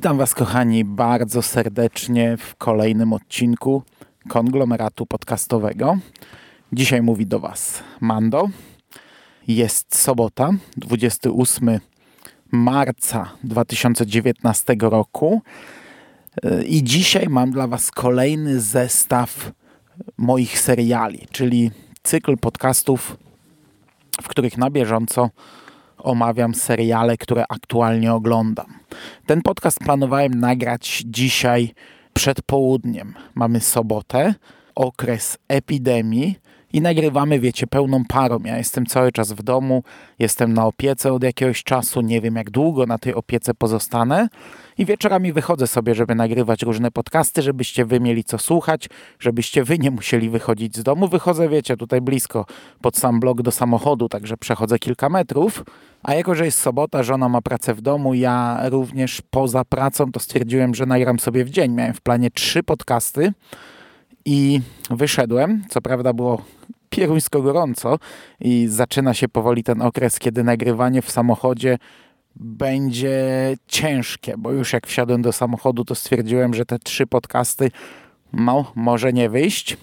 Witam Was, kochani, bardzo serdecznie w kolejnym odcinku konglomeratu podcastowego. Dzisiaj mówi do Was Mando. Jest sobota, 28 marca 2019 roku. I dzisiaj mam dla Was kolejny zestaw moich seriali, czyli cykl podcastów, w których na bieżąco omawiam seriale, które aktualnie oglądam. Ten podcast planowałem nagrać dzisiaj przed południem. Mamy sobotę, okres epidemii i nagrywamy, wiecie, pełną parą. Ja jestem cały czas w domu, jestem na opiece od jakiegoś czasu, nie wiem jak długo na tej opiece pozostanę i wieczorami wychodzę sobie, żeby nagrywać różne podcasty, żebyście wy mieli co słuchać, żebyście wy nie musieli wychodzić z domu. Wychodzę, wiecie, tutaj blisko, pod sam blok do samochodu, także przechodzę kilka metrów. A jako, że jest sobota, żona ma pracę w domu, ja również poza pracą, to stwierdziłem, że nagram sobie w dzień. Miałem w planie trzy podcasty i wyszedłem. Co prawda było pieruńsko gorąco i zaczyna się powoli ten okres, kiedy nagrywanie w samochodzie będzie ciężkie, bo już jak wsiadłem do samochodu, to stwierdziłem, że te trzy podcasty no, może nie wyjść.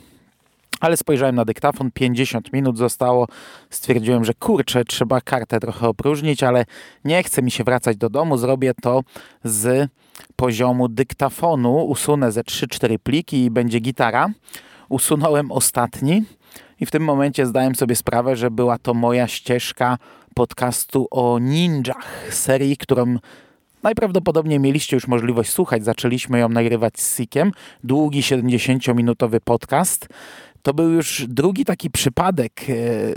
Ale spojrzałem na dyktafon, 50 minut zostało. Stwierdziłem, że kurczę, trzeba kartę trochę opróżnić, ale nie chce mi się wracać do domu. Zrobię to z poziomu dyktafonu. Usunę ze 3-4 pliki i będzie gitara. Usunąłem ostatni i w tym momencie zdałem sobie sprawę, że była to moja ścieżka podcastu o ninjach, serii, którą najprawdopodobniej mieliście już możliwość słuchać. Zaczęliśmy ją nagrywać z Sikiem. Długi 70-minutowy podcast to był już drugi taki przypadek, e,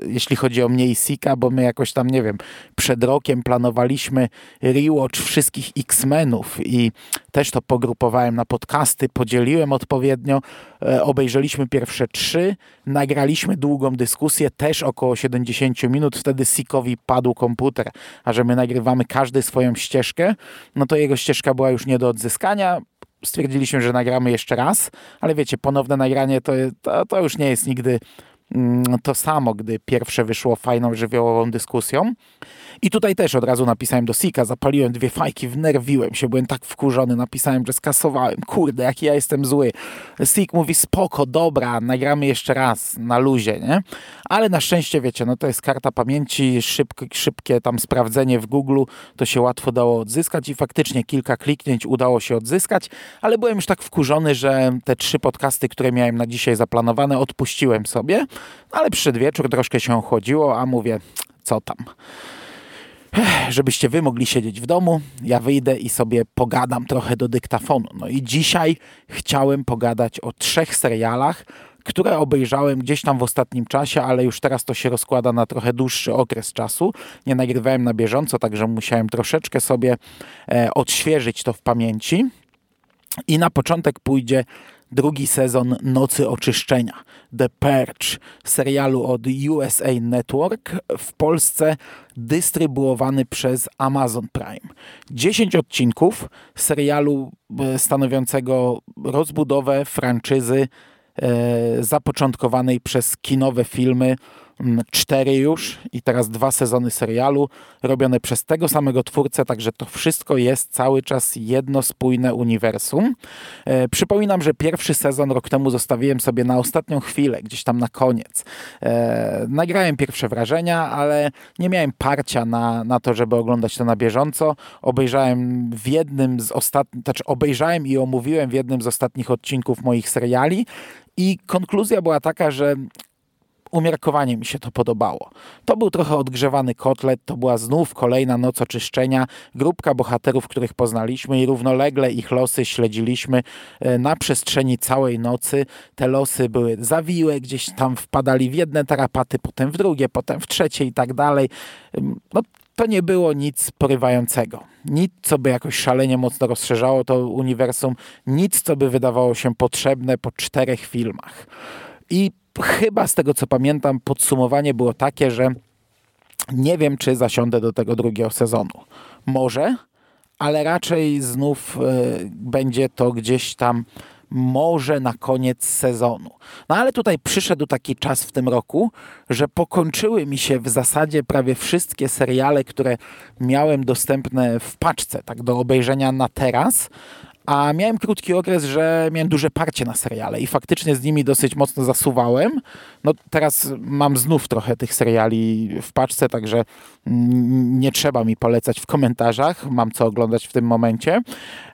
jeśli chodzi o mnie i Sika, bo my jakoś tam, nie wiem, przed rokiem planowaliśmy rewatch wszystkich X-Menów i też to pogrupowałem na podcasty, podzieliłem odpowiednio, e, obejrzeliśmy pierwsze trzy, nagraliśmy długą dyskusję, też około 70 minut, wtedy Sikowi padł komputer, a że my nagrywamy każdy swoją ścieżkę, no to jego ścieżka była już nie do odzyskania, stwierdziliśmy, że nagramy jeszcze raz, ale wiecie, ponowne nagranie to, to, to już nie jest nigdy to samo, gdy pierwsze wyszło fajną, żywiołową dyskusją. I tutaj też od razu napisałem do Sika, zapaliłem dwie fajki, wnerwiłem się, byłem tak wkurzony, napisałem, że skasowałem, kurde, jaki ja jestem zły. Sik mówi, spoko, dobra, nagramy jeszcze raz, na luzie, nie? Ale na szczęście, wiecie, no to jest karta pamięci, szybkie, szybkie tam sprawdzenie w Google, to się łatwo dało odzyskać i faktycznie kilka kliknięć udało się odzyskać, ale byłem już tak wkurzony, że te trzy podcasty, które miałem na dzisiaj zaplanowane, odpuściłem sobie, ale przyszedł wieczór, troszkę się ochłodziło, a mówię, co tam żebyście wy mogli siedzieć w domu, ja wyjdę i sobie pogadam trochę do dyktafonu. No i dzisiaj chciałem pogadać o trzech serialach, które obejrzałem gdzieś tam w ostatnim czasie, ale już teraz to się rozkłada na trochę dłuższy okres czasu. Nie nagrywałem na bieżąco, także musiałem troszeczkę sobie e, odświeżyć to w pamięci. I na początek pójdzie drugi sezon Nocy Oczyszczenia, The Purge, serialu od USA Network, w Polsce dystrybuowany przez Amazon Prime. 10 odcinków serialu e, stanowiącego rozbudowę franczyzy e, zapoczątkowanej przez kinowe filmy cztery już i teraz dwa sezony serialu robione przez tego samego twórcę, także to wszystko jest cały czas jedno spójne uniwersum. E, przypominam, że pierwszy sezon rok temu zostawiłem sobie na ostatnią chwilę, gdzieś tam na koniec. E, nagrałem pierwsze wrażenia, ale nie miałem parcia na, na to, żeby oglądać to na bieżąco. Obejrzałem w jednym z ostatnich, znaczy obejrzałem i omówiłem w jednym z ostatnich odcinków moich seriali i konkluzja była taka, że umiarkowanie mi się to podobało. To był trochę odgrzewany kotlet, to była znów kolejna noc oczyszczenia, grupka bohaterów, których poznaliśmy i równolegle ich losy śledziliśmy e, na przestrzeni całej nocy. Te losy były zawiłe, gdzieś tam wpadali w jedne tarapaty, potem w drugie, potem w trzecie i tak dalej. No, to nie było nic porywającego. Nic, co by jakoś szalenie mocno rozszerzało to uniwersum, nic, co by wydawało się potrzebne po czterech filmach. I chyba z tego co pamiętam, podsumowanie było takie, że nie wiem, czy zasiądę do tego drugiego sezonu. Może, ale raczej znów y, będzie to gdzieś tam może na koniec sezonu. No ale tutaj przyszedł taki czas w tym roku, że pokończyły mi się w zasadzie prawie wszystkie seriale, które miałem dostępne w paczce, tak do obejrzenia na teraz, a miałem krótki okres, że miałem duże parcie na seriale i faktycznie z nimi dosyć mocno zasuwałem. No teraz mam znów trochę tych seriali w paczce, także nie trzeba mi polecać w komentarzach. Mam co oglądać w tym momencie.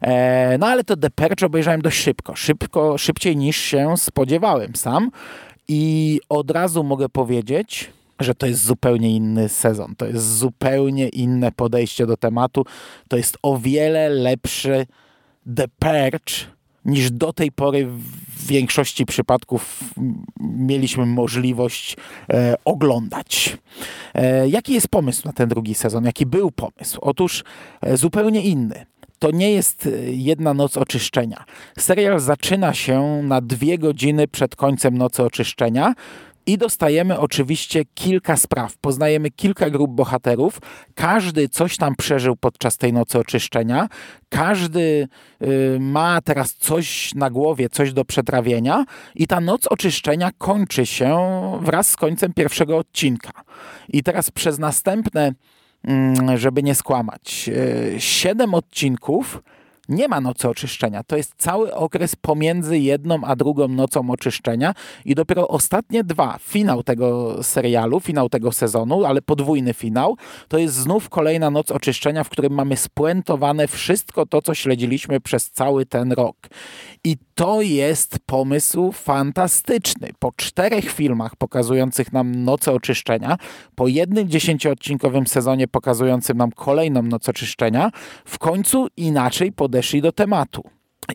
E, no ale to The Perch obejrzałem dość szybko. Szybko, szybciej niż się spodziewałem sam. I od razu mogę powiedzieć, że to jest zupełnie inny sezon. To jest zupełnie inne podejście do tematu. To jest o wiele lepszy The Perch niż do tej pory w większości przypadków mieliśmy możliwość e, oglądać. E, jaki jest pomysł na ten drugi sezon? Jaki był pomysł? Otóż e, zupełnie inny. To nie jest e, jedna noc oczyszczenia. Serial zaczyna się na dwie godziny przed końcem nocy oczyszczenia i dostajemy oczywiście kilka spraw. Poznajemy kilka grup bohaterów. Każdy coś tam przeżył podczas tej nocy oczyszczenia. Każdy y, ma teraz coś na głowie, coś do przetrawienia. I ta noc oczyszczenia kończy się wraz z końcem pierwszego odcinka. I teraz przez następne, mm, żeby nie skłamać, y, siedem odcinków nie ma nocy oczyszczenia. To jest cały okres pomiędzy jedną a drugą nocą oczyszczenia i dopiero ostatnie dwa, finał tego serialu, finał tego sezonu, ale podwójny finał, to jest znów kolejna noc oczyszczenia, w którym mamy spuentowane wszystko to, co śledziliśmy przez cały ten rok. I to jest pomysł fantastyczny. Po czterech filmach pokazujących nam Noce Oczyszczenia, po jednym dziesięcioodcinkowym sezonie pokazującym nam kolejną Noc Oczyszczenia, w końcu inaczej podeszli do tematu.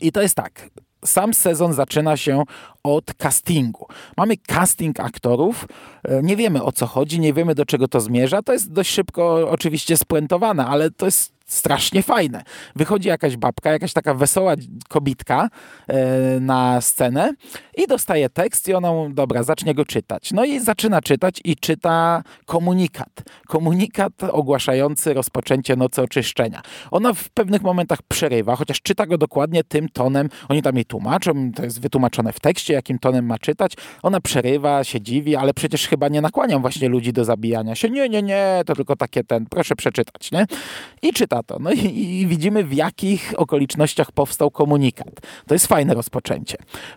I to jest tak, sam sezon zaczyna się od castingu. Mamy casting aktorów, e, nie wiemy o co chodzi, nie wiemy do czego to zmierza. To jest dość szybko oczywiście spuentowane, ale to jest strasznie fajne. Wychodzi jakaś babka, jakaś taka wesoła kobitka e, na scenę i dostaje tekst i ona, dobra, zacznie go czytać. No i zaczyna czytać i czyta komunikat. Komunikat ogłaszający rozpoczęcie nocy oczyszczenia. Ona w pewnych momentach przerywa, chociaż czyta go dokładnie tym tonem. Oni tam jej tłumaczą, to jest wytłumaczone w tekście, jakim tonem ma czytać. Ona przerywa, się dziwi, ale przecież chyba nie nakłaniam właśnie ludzi do zabijania się. Nie, nie, nie, to tylko takie ten, proszę przeczytać, nie? I czyta to. No i, i, widzimy, w jakich okolicznościach powstał komunikat. To jest fajne rozpoczęcie.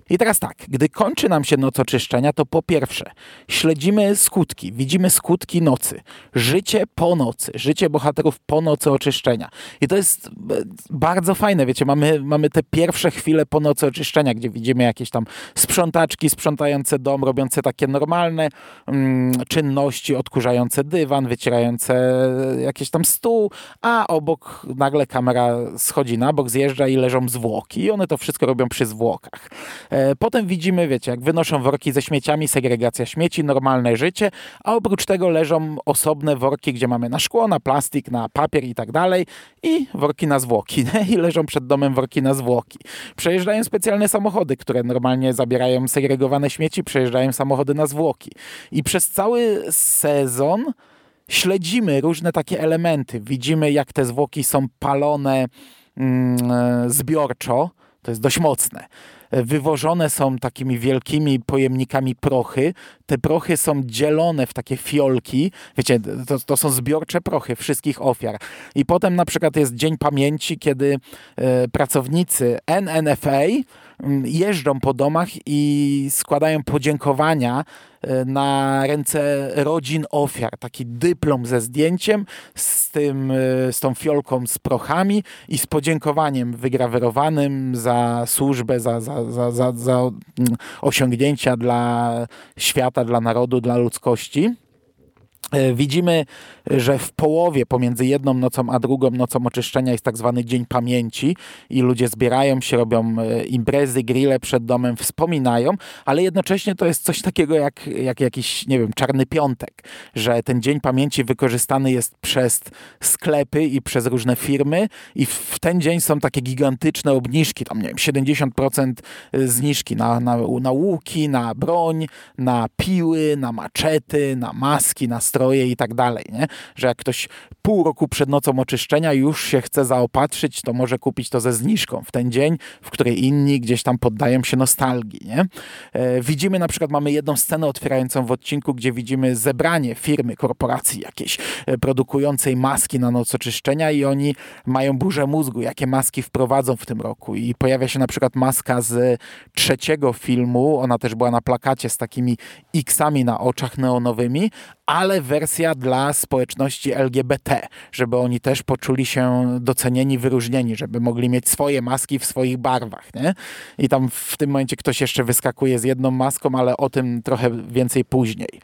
I teraz tak, gdy kończy nam się noc oczyszczenia, to po pierwsze śledzimy skutki, widzimy skutki nocy, życie po nocy, życie bohaterów po nocy oczyszczenia. I to jest e, bardzo fajne, wiecie, mamy, mamy te pierwsze chwile po nocy oczyszczenia, gdzie widzimy jakieś tam sprzątaczki sprzątające dom, robiące takie normalne mm, czynności, odkurzające dywan, wycierające jakieś tam stół, a obok nagle kamera schodzi na bok, zjeżdża i leżą zwłoki. I one to wszystko robią przy zwłokach. E, potem widzimy, wiecie, jak wynoszą worki ze śmieciami, segregacja śmieci, normalne życie, a oprócz tego leżą osobne worki, gdzie mamy na szkło, na plastik, na papier i tak dalej i worki na zwłoki. I leżą przed domem worki na zwłoki. Przejeżdżają specjalne samochody, które normalnie zabierają segregowane śmieci, przejeżdżają samochody na zwłoki. I przez cały sezon śledzimy różne takie elementy. Widzimy, jak te zwłoki są palone mm, e, zbiorczo. To jest dość mocne. Wywożone są takimi wielkimi pojemnikami prochy. Te prochy są dzielone w takie fiolki. Wiecie, to, to są zbiorcze prochy wszystkich ofiar. I potem na przykład jest Dzień Pamięci, kiedy e, pracownicy NNFA jeżdżą po domach i składają podziękowania E, na ręce rodzin ofiar. Taki dyplom ze zdjęciem, z, tym, e, z tą fiolką z prochami i z podziękowaniem wygrawerowanym za służbę, za, za, za, za, za mm, osiągnięcia dla świata, dla narodu, dla ludzkości. E, widzimy, że w połowie pomiędzy jedną nocą a drugą nocą oczyszczenia jest tak zwany Dzień Pamięci i ludzie zbierają się, robią e, imprezy, grille przed domem, wspominają, ale jednocześnie to jest coś takiego jak, jak jakiś, nie wiem, czarny piątek, że ten Dzień Pamięci wykorzystany jest przez sklepy i przez różne firmy i w ten dzień są takie gigantyczne obniżki, tam nie wiem, 70% e, zniżki na, na, na łuki, na broń, na piły, na maczety, na maski, na nastroje i tak dalej, nie? Że jak ktoś pół roku przed nocą oczyszczenia już się chce zaopatrzyć, to może kupić to ze zniżką w ten dzień, w której inni gdzieś tam poddają się nostalgii, nie? E, widzimy na przykład, mamy jedną scenę otwierającą w odcinku, gdzie widzimy zebranie firmy, korporacji jakiejś e, produkującej maski na noc oczyszczenia i oni mają burzę mózgu, jakie maski wprowadzą w tym roku i pojawia się na przykład maska z trzeciego filmu, ona też była na plakacie z takimi X-ami na oczach neonowymi, ale wersja dla społeczności LGBT, żeby oni też poczuli się docenieni, wyróżnieni, żeby mogli mieć swoje maski w swoich barwach. Nie? I tam w tym momencie ktoś jeszcze wyskakuje z jedną maską, ale o tym trochę więcej później.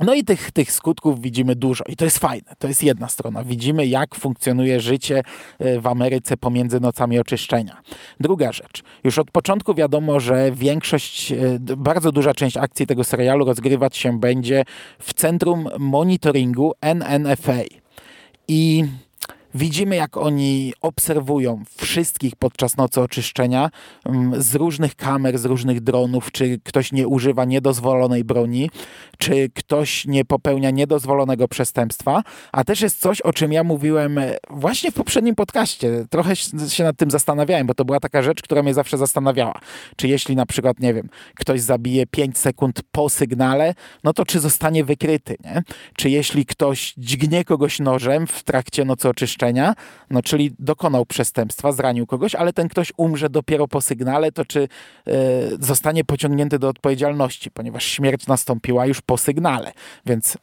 No i tych, tych skutków widzimy dużo i to jest fajne. To jest jedna strona. Widzimy, jak funkcjonuje życie e, w Ameryce pomiędzy nocami oczyszczenia. Druga rzecz. Już od początku wiadomo, że większość, e, bardzo duża część akcji tego serialu rozgrywać się będzie w centrum monitoringu NNFA. I Widzimy, jak oni obserwują wszystkich podczas nocy oczyszczenia mm, z różnych kamer, z różnych dronów, czy ktoś nie używa niedozwolonej broni, czy ktoś nie popełnia niedozwolonego przestępstwa. A też jest coś, o czym ja mówiłem e, właśnie w poprzednim podcaście. Trochę się nad tym zastanawiałem, bo to była taka rzecz, która mnie zawsze zastanawiała. Czy jeśli na przykład, nie wiem, ktoś zabije 5 sekund po sygnale, no to czy zostanie wykryty, nie? Czy jeśli ktoś dźgnie kogoś nożem w trakcie nocy oczyszczenia, no czyli dokonał przestępstwa, zranił kogoś, ale ten ktoś umrze dopiero po sygnale, to czy y, zostanie pociągnięty do odpowiedzialności, ponieważ śmierć nastąpiła już po sygnale, więc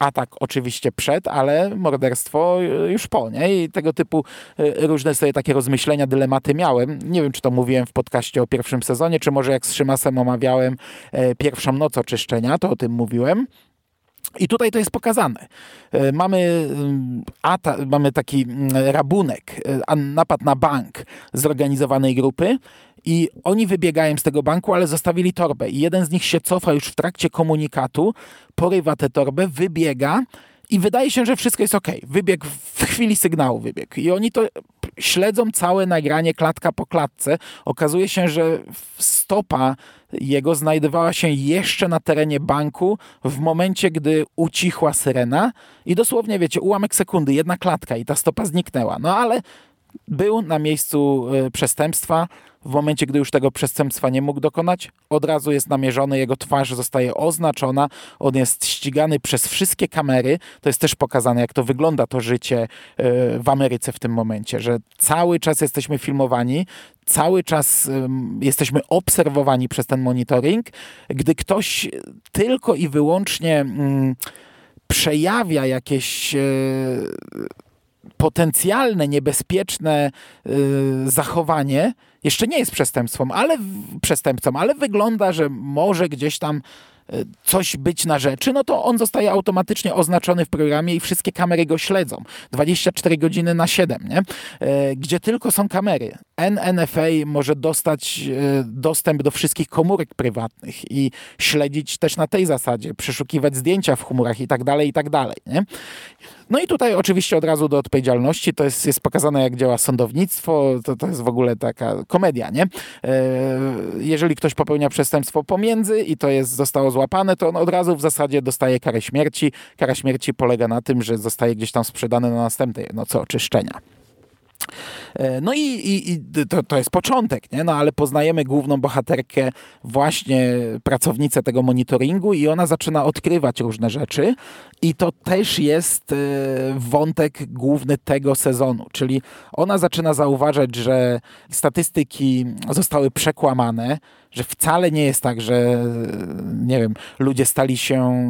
atak oczywiście przed, ale morderstwo już po, nie? I tego typu e, różne sobie takie rozmyślenia, dylematy miałem. Nie wiem, czy to mówiłem w podcaście o pierwszym sezonie, czy może jak z Szymasem omawiałem e, pierwszą noc oczyszczenia, to o tym mówiłem. I tutaj to jest pokazane. E, mamy, mm, ata, mamy taki mm, rabunek, e, napad na bank zorganizowanej grupy i oni wybiegają z tego banku, ale zostawili torbę. I jeden z nich się cofa już w trakcie komunikatu, porywa tę torbę, wybiega i wydaje się, że wszystko jest ok. Wybieg w chwili sygnału wybieg. I oni to śledzą całe nagranie klatka po klatce. Okazuje się, że stopa jego znajdowała się jeszcze na terenie banku w momencie, gdy ucichła syrena i dosłownie, wiecie, ułamek sekundy, jedna klatka i ta stopa zniknęła. No ale był na miejscu e, przestępstwa, w momencie, gdy już tego przestępstwa nie mógł dokonać, od razu jest namierzony, jego twarz zostaje oznaczona, on jest ścigany przez wszystkie kamery. To jest też pokazane, jak to wygląda to życie e, w Ameryce w tym momencie, że cały czas jesteśmy filmowani, cały czas jesteśmy obserwowani przez ten monitoring. Gdy ktoś tylko i wyłącznie mm, przejawia jakieś e, potencjalne, niebezpieczne y, zachowanie jeszcze nie jest przestępstwem, ale przestępcą, ale wygląda, że może gdzieś tam coś być na rzeczy, no to on zostaje automatycznie oznaczony w programie i wszystkie kamery go śledzą. 24 godziny na 7, nie? E, gdzie tylko są kamery. NNFA może dostać e, dostęp do wszystkich komórek prywatnych i śledzić też na tej zasadzie, przeszukiwać zdjęcia w chmurach i tak dalej, i tak dalej, nie? No i tutaj oczywiście od razu do odpowiedzialności, to jest, jest pokazane jak działa sądownictwo, to, to jest w ogóle taka komedia, nie? E, jeżeli ktoś popełnia przestępstwo pomiędzy i to jest, zostało złapane, to on od razu w zasadzie dostaje karę śmierci. Kara śmierci polega na tym, że zostaje gdzieś tam sprzedany na następnej nocy oczyszczenia. E, no i, i, i to, to, jest początek, nie? No ale poznajemy główną bohaterkę, właśnie pracownicę tego monitoringu i ona zaczyna odkrywać różne rzeczy i to też jest e, wątek główny tego sezonu, czyli ona zaczyna zauważać, że statystyki zostały przekłamane, że wcale nie jest tak, że nie wiem, ludzie stali się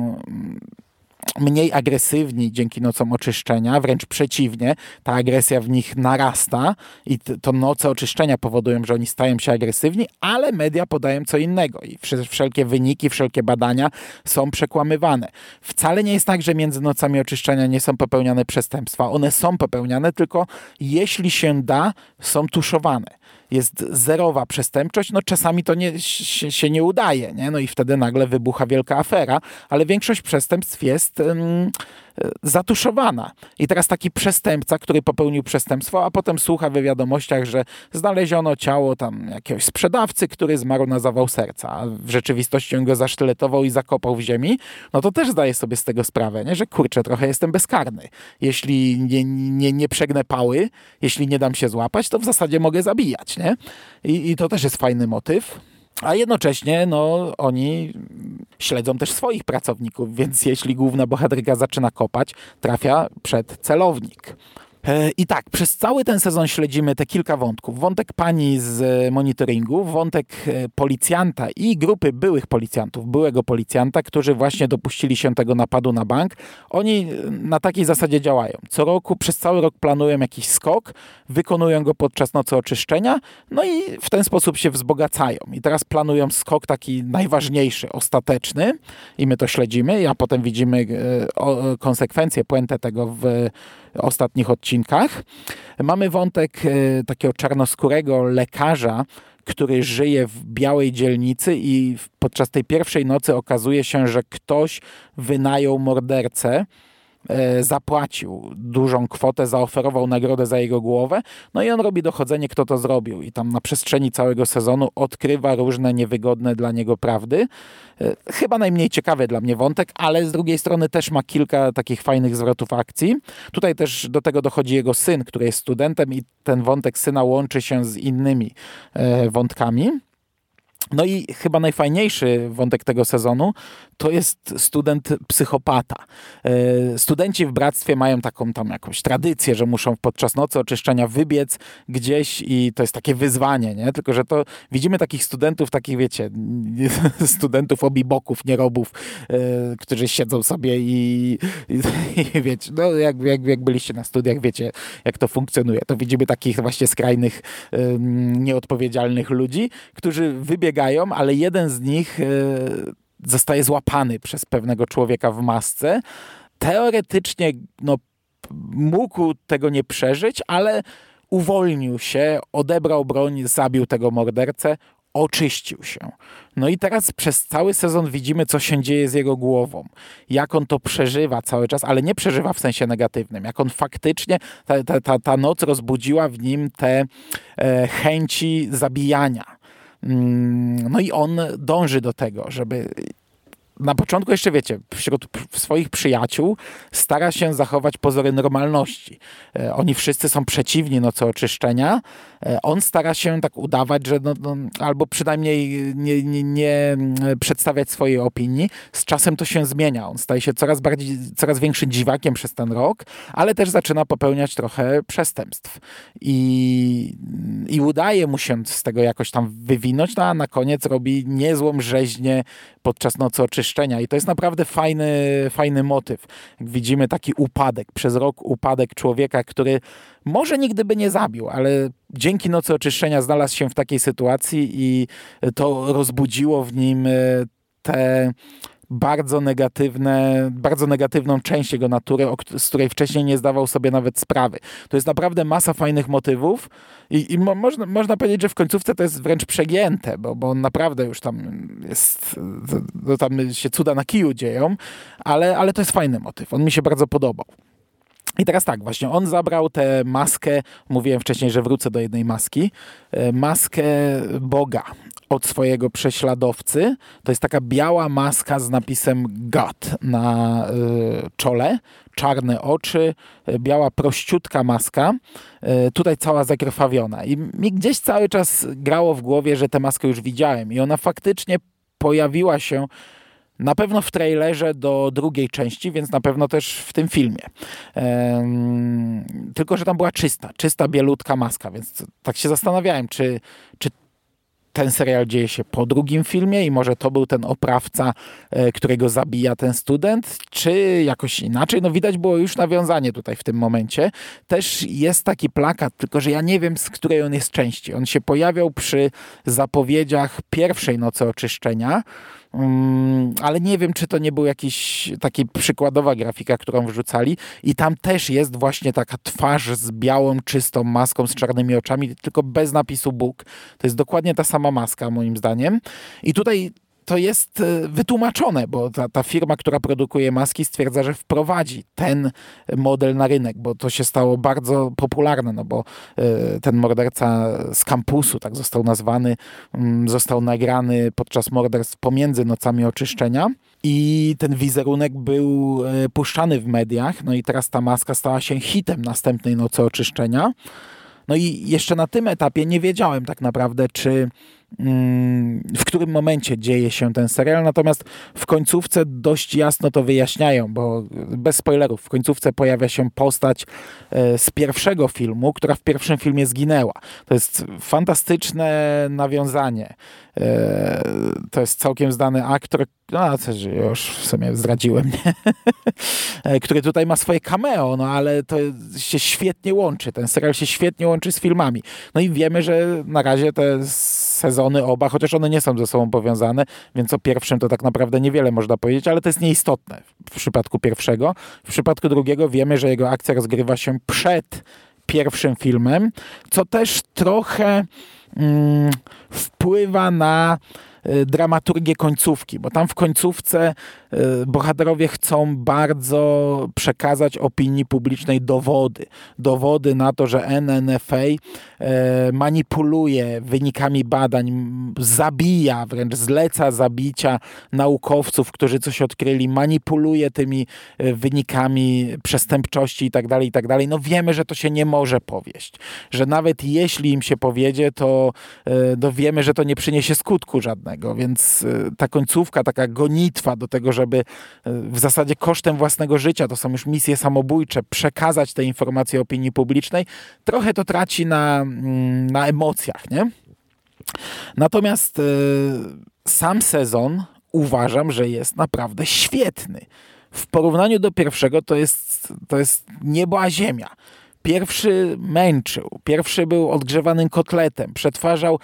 mniej agresywni dzięki nocom oczyszczenia, wręcz przeciwnie, ta agresja w nich narasta i to noce oczyszczenia powodują, że oni stają się agresywni, ale media podają co innego i wszelkie wyniki, wszelkie badania są przekłamywane. Wcale nie jest tak, że między nocami oczyszczenia nie są popełniane przestępstwa. One są popełniane, tylko jeśli się da, są tuszowane jest zerowa przestępczość, no czasami to nie, się, się, nie udaje, nie? no i wtedy nagle wybucha wielka afera, ale większość przestępstw jest zatuszowana. I teraz taki przestępca, który popełnił przestępstwo, a potem słucha w wiadomościach, że znaleziono ciało tam jakiegoś sprzedawcy, który zmarł na zawał serca, a w rzeczywistości on go zasztyletował i zakopał w ziemi, no to też zdaje sobie z tego sprawę, nie? że kurczę, trochę jestem bezkarny. Jeśli nie, nie, nie przegnę pały, jeśli nie dam się złapać, to w zasadzie mogę zabijać. Nie? I, i to też jest fajny motyw. A jednocześnie no, oni śledzą też swoich pracowników, więc jeśli główna bohaterka zaczyna kopać, trafia przed celownik. E, I tak, przez cały ten sezon śledzimy te kilka wątków. Wątek pani z monitoringu, wątek e, policjanta i grupy byłych policjantów, byłego policjanta, którzy właśnie dopuścili się tego napadu na bank. Oni e, na takiej zasadzie działają. Co roku, przez cały rok planują jakiś skok, wykonują go podczas nocy oczyszczenia, no i w ten sposób się wzbogacają. I teraz planują skok taki najważniejszy, ostateczny i my to śledzimy, a potem widzimy konsekwencje, puentę tego w ostatnich odcinkach. Mamy wątek e, takiego czarnoskórego lekarza, który żyje w białej dzielnicy i podczas tej pierwszej nocy okazuje się, że ktoś wynajął mordercę zapłacił dużą kwotę, zaoferował nagrodę za jego głowę, no i on robi dochodzenie, kto to zrobił i tam na przestrzeni całego sezonu odkrywa różne niewygodne dla niego prawdy. E, chyba najmniej ciekawy dla mnie wątek, ale z drugiej strony też ma kilka takich fajnych zwrotów akcji. Tutaj też do tego dochodzi jego syn, który jest studentem i ten wątek syna łączy się z innymi e, wątkami. No i chyba najfajniejszy wątek tego sezonu to jest student psychopata. E, studenci w bractwie mają taką tam jakąś tradycję, że muszą podczas nocy oczyszczenia wybiec gdzieś i to jest takie wyzwanie, nie? Tylko, że to widzimy takich studentów, takich wiecie, studentów obiboków, nierobów, e, którzy siedzą sobie i, i, i wiecie, no jak, jak, jak byliście na studiach, wiecie, jak to funkcjonuje. To widzimy takich właśnie skrajnych, nieodpowiedzialnych ludzi, którzy wybiegają, ale jeden z nich e, zostaje złapany przez pewnego człowieka w masce. Teoretycznie no, mógł tego nie przeżyć, ale uwolnił się, odebrał broń, zabił tego mordercę, oczyścił się. No i teraz przez cały sezon widzimy, co się dzieje z jego głową. Jak on to przeżywa cały czas, ale nie przeżywa w sensie negatywnym. Jak on faktycznie, ta, ta, ta, ta noc rozbudziła w nim te e, chęci zabijania no i on dąży do tego, żeby na początku jeszcze wiecie, wśród swoich przyjaciół stara się zachować pozory normalności. E, oni wszyscy są przeciwni nocy oczyszczenia. E, on stara się tak udawać, że no, no, albo przynajmniej nie, nie, nie, przedstawiać swojej opinii. Z czasem to się zmienia. On staje się coraz bardziej, coraz większym dziwakiem przez ten rok, ale też zaczyna popełniać trochę przestępstw. I, i udaje mu się z tego jakoś tam wywinąć, no a na koniec robi niezłą rzeźnię podczas nocy oczyszczenia. I to jest naprawdę fajny, fajny motyw. Jak widzimy taki upadek, przez rok upadek człowieka, który może nigdy by nie zabił, ale dzięki nocy oczyszczenia znalazł się w takiej sytuacji i to rozbudziło w nim te bardzo negatywne, bardzo negatywną część jego natury, z której wcześniej nie zdawał sobie nawet sprawy. To jest naprawdę masa fajnych motywów i, i mo, można, można powiedzieć, że w końcówce to jest wręcz przegięte, bo, bo on naprawdę już tam jest, to, tam się cuda na kiju dzieją, ale, ale to jest fajny motyw. On mi się bardzo podobał. I teraz tak, właśnie on zabrał tę maskę, mówiłem wcześniej, że wrócę do jednej maski, e, maskę Boga od swojego prześladowcy. To jest taka biała maska z napisem God na y, czole, czarne oczy, y, biała prościutka maska, tutaj cała zakrwawiona. I mi gdzieś cały czas grało w głowie, że tę maskę już widziałem i ona faktycznie pojawiła się na pewno w trailerze do drugiej części, więc na pewno też w tym filmie. Ehm, tylko, że tam była czysta, czysta, bielutka maska, więc tak się zastanawiałem, czy, czy ten serial dzieje się po drugim filmie i może to był ten oprawca, e, którego zabija ten student, czy jakoś inaczej. No widać było już nawiązanie tutaj w tym momencie. Też jest taki plakat, tylko że ja nie wiem, z której on jest części. On się pojawiał przy zapowiedziach pierwszej nocy oczyszczenia. Um, ale nie wiem, czy to nie był jakiś taki przykładowa grafika, którą wrzucali i tam też jest właśnie taka twarz z białą, czystą maską, z czarnymi oczami, tylko bez napisu Bóg. To jest dokładnie ta sama maska, moim zdaniem. I tutaj to jest e, wytłumaczone, bo ta, ta firma, która produkuje maski, stwierdza, że wprowadzi ten model na rynek, bo to się stało bardzo popularne, no bo e, ten morderca z kampusu, tak został nazwany, mm, został nagrany podczas morderstw pomiędzy nocami oczyszczenia i ten wizerunek był e, puszczany w mediach, no i teraz ta maska stała się hitem następnej nocy oczyszczenia. No i jeszcze na tym etapie nie wiedziałem tak naprawdę, czy w którym momencie dzieje się ten serial, natomiast w końcówce dość jasno to wyjaśniają, bo bez spoilerów, w końcówce pojawia się postać e, z pierwszego filmu, która w pierwszym filmie zginęła. To jest fantastyczne nawiązanie. E, to jest całkiem znany aktor, no coś już w sumie zdradziłem, nie? E, który tutaj ma swoje cameo, no ale to się świetnie łączy, ten serial się świetnie łączy z filmami. No i wiemy, że na razie te sezony oba, chociaż one nie są ze sobą powiązane, więc o pierwszym to tak naprawdę niewiele można powiedzieć, ale to jest nieistotne w przypadku pierwszego. W przypadku drugiego wiemy, że jego akcja rozgrywa się przed pierwszym filmem, co też trochę mm, wpływa na dramaturgię końcówki, bo tam w końcówce y, bohaterowie chcą bardzo przekazać opinii publicznej dowody. Dowody na to, że NNFA y, manipuluje wynikami badań, zabija, wręcz zleca zabicia naukowców, którzy coś odkryli, manipuluje tymi wynikami przestępczości itd., tak itd. Tak no wiemy, że to się nie może powieść. Że nawet jeśli im się powiedzie, to, to wiemy, że to nie przyniesie skutku żadnego więc y, ta końcówka, taka gonitwa do tego, żeby y, w zasadzie kosztem własnego życia, to są już misje samobójcze, przekazać te informacje opinii publicznej, trochę to traci na, mm, na emocjach, nie? Natomiast y, sam sezon uważam, że jest naprawdę świetny. W porównaniu do pierwszego to jest, to jest niebo a ziemia. Pierwszy męczył, pierwszy był odgrzewanym kotletem, przetwarzał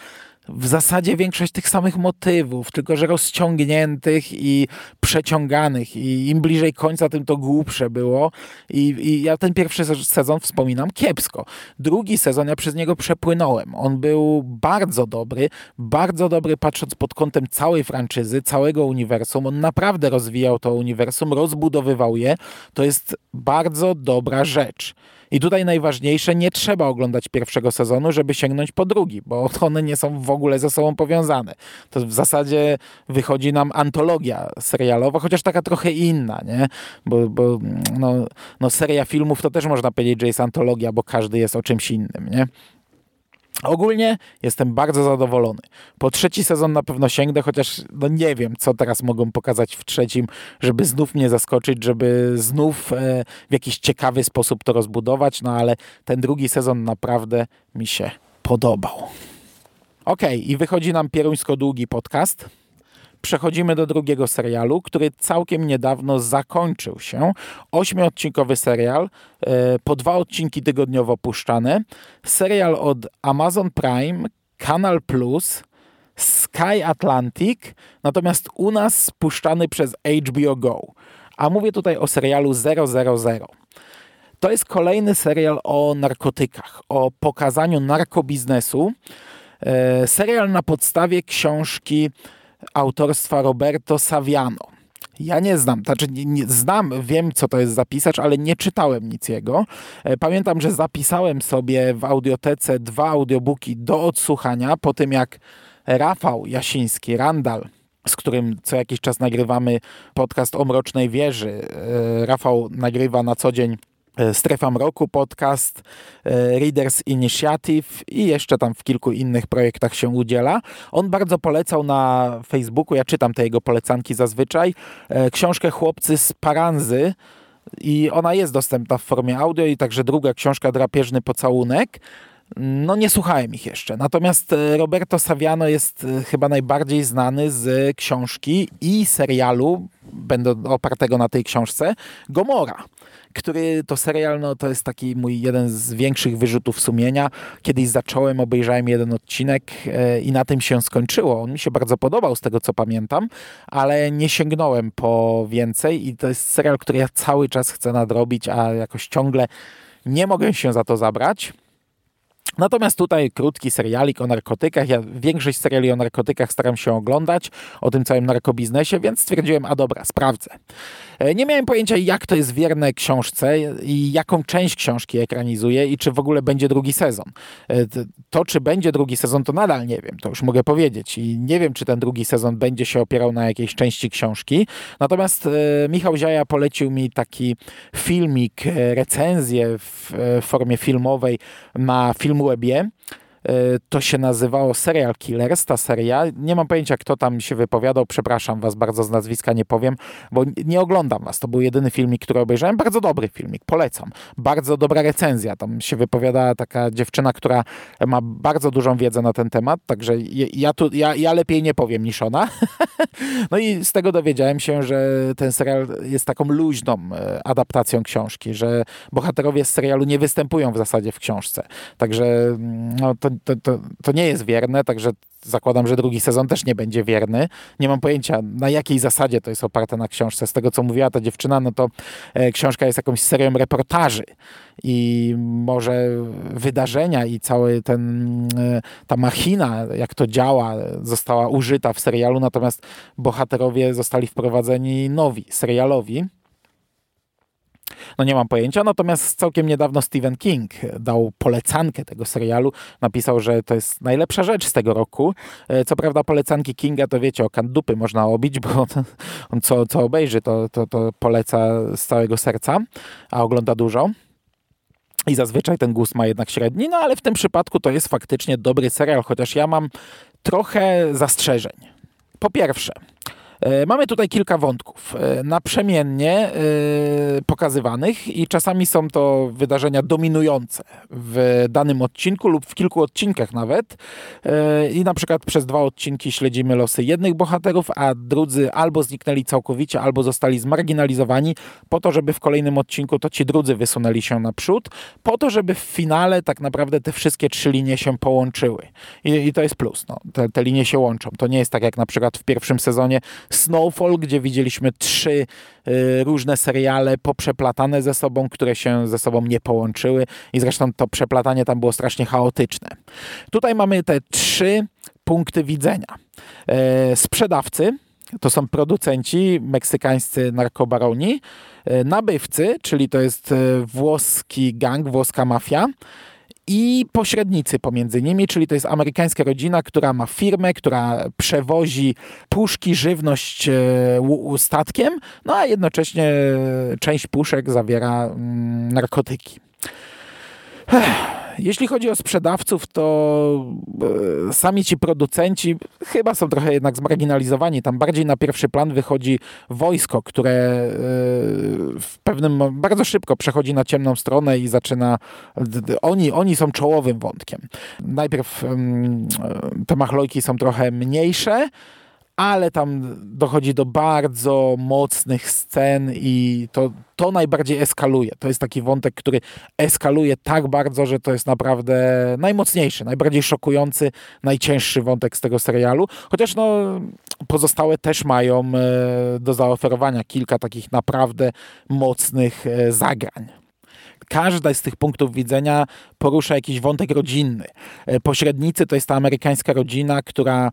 w zasadzie większość tych samych motywów, tylko że rozciągniętych i przeciąganych i im bliżej końca, tym to głupsze było i, i ja ten pierwszy sezon wspominam kiepsko. Drugi sezon ja przez niego przepłynąłem. On był bardzo dobry, bardzo dobry patrząc pod kątem całej franczyzy, całego uniwersum. On naprawdę rozwijał to uniwersum, rozbudowywał je. To jest bardzo dobra rzecz. I tutaj najważniejsze, nie trzeba oglądać pierwszego sezonu, żeby sięgnąć po drugi, bo one nie są w ogóle ze sobą powiązane. To w zasadzie wychodzi nam antologia serialowa, chociaż taka trochę inna, nie? Bo, bo no, no seria filmów to też można powiedzieć, że jest antologia, bo każdy jest o czymś innym, nie? Ogólnie jestem bardzo zadowolony. Po trzeci sezon na pewno sięgnę, chociaż no nie wiem, co teraz mogą pokazać w trzecim, żeby znów mnie zaskoczyć, żeby znów e, w jakiś ciekawy sposób to rozbudować, no ale ten drugi sezon naprawdę mi się podobał. Ok, i wychodzi nam pieruńsko długi podcast przechodzimy do drugiego serialu, który całkiem niedawno zakończył się. Ośmiodcinkowy serial, e, po dwa odcinki tygodniowo puszczane. Serial od Amazon Prime, Kanal Plus, Sky Atlantic, natomiast u nas spuszczany przez HBO Go. A mówię tutaj o serialu 000. To jest kolejny serial o narkotykach, o pokazaniu narkobiznesu. E, serial na podstawie książki autorstwa Roberto Saviano. Ja nie znam, znaczy nie, nie, znam, wiem co to jest zapisacz, ale nie czytałem nic jego. E, pamiętam, że zapisałem sobie w audiotece dwa audiobooki do odsłuchania po tym jak Rafał Jasiński, Randall, z którym co jakiś czas nagrywamy podcast o Mrocznej Wieży. E, Rafał nagrywa na co dzień Strefa Mroku podcast, e, Readers Initiative i jeszcze tam w kilku innych projektach się udziela. On bardzo polecał na Facebooku, ja czytam te jego polecanki zazwyczaj, e, książkę Chłopcy z Paranzy i ona jest dostępna w formie audio i także druga książka Drapieżny Pocałunek. No nie słuchałem ich jeszcze. Natomiast Roberto Saviano jest chyba najbardziej znany z książki i serialu, będę opartego na tej książce, Gomora który to serial, no to jest taki mój jeden z większych wyrzutów sumienia. Kiedyś zacząłem, obejrzałem jeden odcinek e, i na tym się skończyło. On mi się bardzo podobał z tego, co pamiętam, ale nie sięgnąłem po więcej i to jest serial, który ja cały czas chcę nadrobić, a jakoś ciągle nie mogę się za to zabrać. Natomiast tutaj krótki serialik o narkotykach. Ja większość seriali o narkotykach staram się oglądać, o tym całym narkobiznesie, więc stwierdziłem, a dobra, sprawdzę. E, nie miałem pojęcia, jak to jest wierne książce i jaką część książki ekranizuje i czy w ogóle będzie drugi sezon. E, to, czy będzie drugi sezon, to nadal nie wiem, to już mogę powiedzieć. I nie wiem, czy ten drugi sezon będzie się opierał na jakiejś części książki. Natomiast e, Michał Ziaja polecił mi taki filmik, recenzję w formie filmowej na Filmwebie. E, to się nazywało Serial Killers, ta seria. Nie mam pojęcia, kto tam się wypowiadał. Przepraszam was bardzo z nazwiska, nie powiem, bo nie oglądam was. To był jedyny filmik, który obejrzałem. Bardzo dobry filmik, polecam. Bardzo dobra recenzja. Tam się wypowiada taka dziewczyna, która ma bardzo dużą wiedzę na ten temat, także ja, tu, ja, ja lepiej nie powiem niż ona. no i z tego dowiedziałem się, że ten serial jest taką luźną e, adaptacją książki, że bohaterowie z serialu nie występują w zasadzie w książce. Także mm, no, to, to, to, to nie jest wierne, także zakładam, że drugi sezon też nie będzie wierny. Nie mam pojęcia, na jakiej zasadzie to jest oparte na książce. Z tego, co mówiła ta dziewczyna, no to e, książka jest jakąś serią reportaży i może wydarzenia i cały ten, e, ta machina, jak to działa, została użyta w serialu, natomiast bohaterowie zostali wprowadzeni nowi, serialowi. No nie mam pojęcia, natomiast całkiem niedawno Stephen King dał polecankę tego serialu. Napisał, że to jest najlepsza rzecz z tego roku. E, co prawda polecanki Kinga to wiecie, o kandupy można obić, bo on, co, co obejrzy to, to, to poleca z całego serca, a ogląda dużo. I zazwyczaj ten gust ma jednak średni, no ale w tym przypadku to jest faktycznie dobry serial, chociaż ja mam trochę zastrzeżeń. Po pierwsze, mamy tutaj kilka wątków e, naprzemiennie e, pokazywanych i czasami są to wydarzenia dominujące w danym odcinku lub w kilku odcinkach nawet. I na przykład przez dwa odcinki śledzimy losy jednych bohaterów, a drudzy albo zniknęli całkowicie, albo zostali zmarginalizowani po to, żeby w kolejnym odcinku to ci drudzy wysunęli się naprzód, po to, żeby w finale tak naprawdę te wszystkie trzy linie się połączyły. I, i to jest plus. No. Te, te linie się łączą. To nie jest tak jak na przykład w pierwszym sezonie Snowfall, gdzie widzieliśmy trzy y, różne seriale poprzeplatane ze sobą, które się ze sobą nie połączyły i zresztą to przeplatanie tam było strasznie chaotyczne. Tutaj mamy te trzy punkty widzenia. E, sprzedawcy, to są producenci, meksykańscy narkobaroni, e, nabywcy, czyli to jest e, włoski gang, włoska mafia, i pośrednicy pomiędzy nimi, czyli to jest amerykańska rodzina, która ma firmę, która przewozi puszki, żywność e, statkiem, no a jednocześnie część puszek zawiera mm, narkotyki. Jeśli chodzi o sprzedawców, to e, sami ci producenci chyba są trochę jednak zmarginalizowani. Tam bardziej na pierwszy plan wychodzi wojsko, które e, w pewnym bardzo szybko przechodzi na ciemną stronę i zaczyna. Oni, oni są czołowym wątkiem. Najpierw te machlojki są trochę mniejsze ale tam dochodzi do bardzo mocnych scen i to, to najbardziej eskaluje. To jest taki wątek, który eskaluje tak bardzo, że to jest naprawdę najmocniejszy, najbardziej szokujący, najcięższy wątek z tego serialu. Chociaż no, pozostałe też mają e, do zaoferowania kilka takich naprawdę mocnych e, zagrań każda z tych punktów widzenia porusza jakiś wątek rodzinny. E, pośrednicy to jest ta amerykańska rodzina, która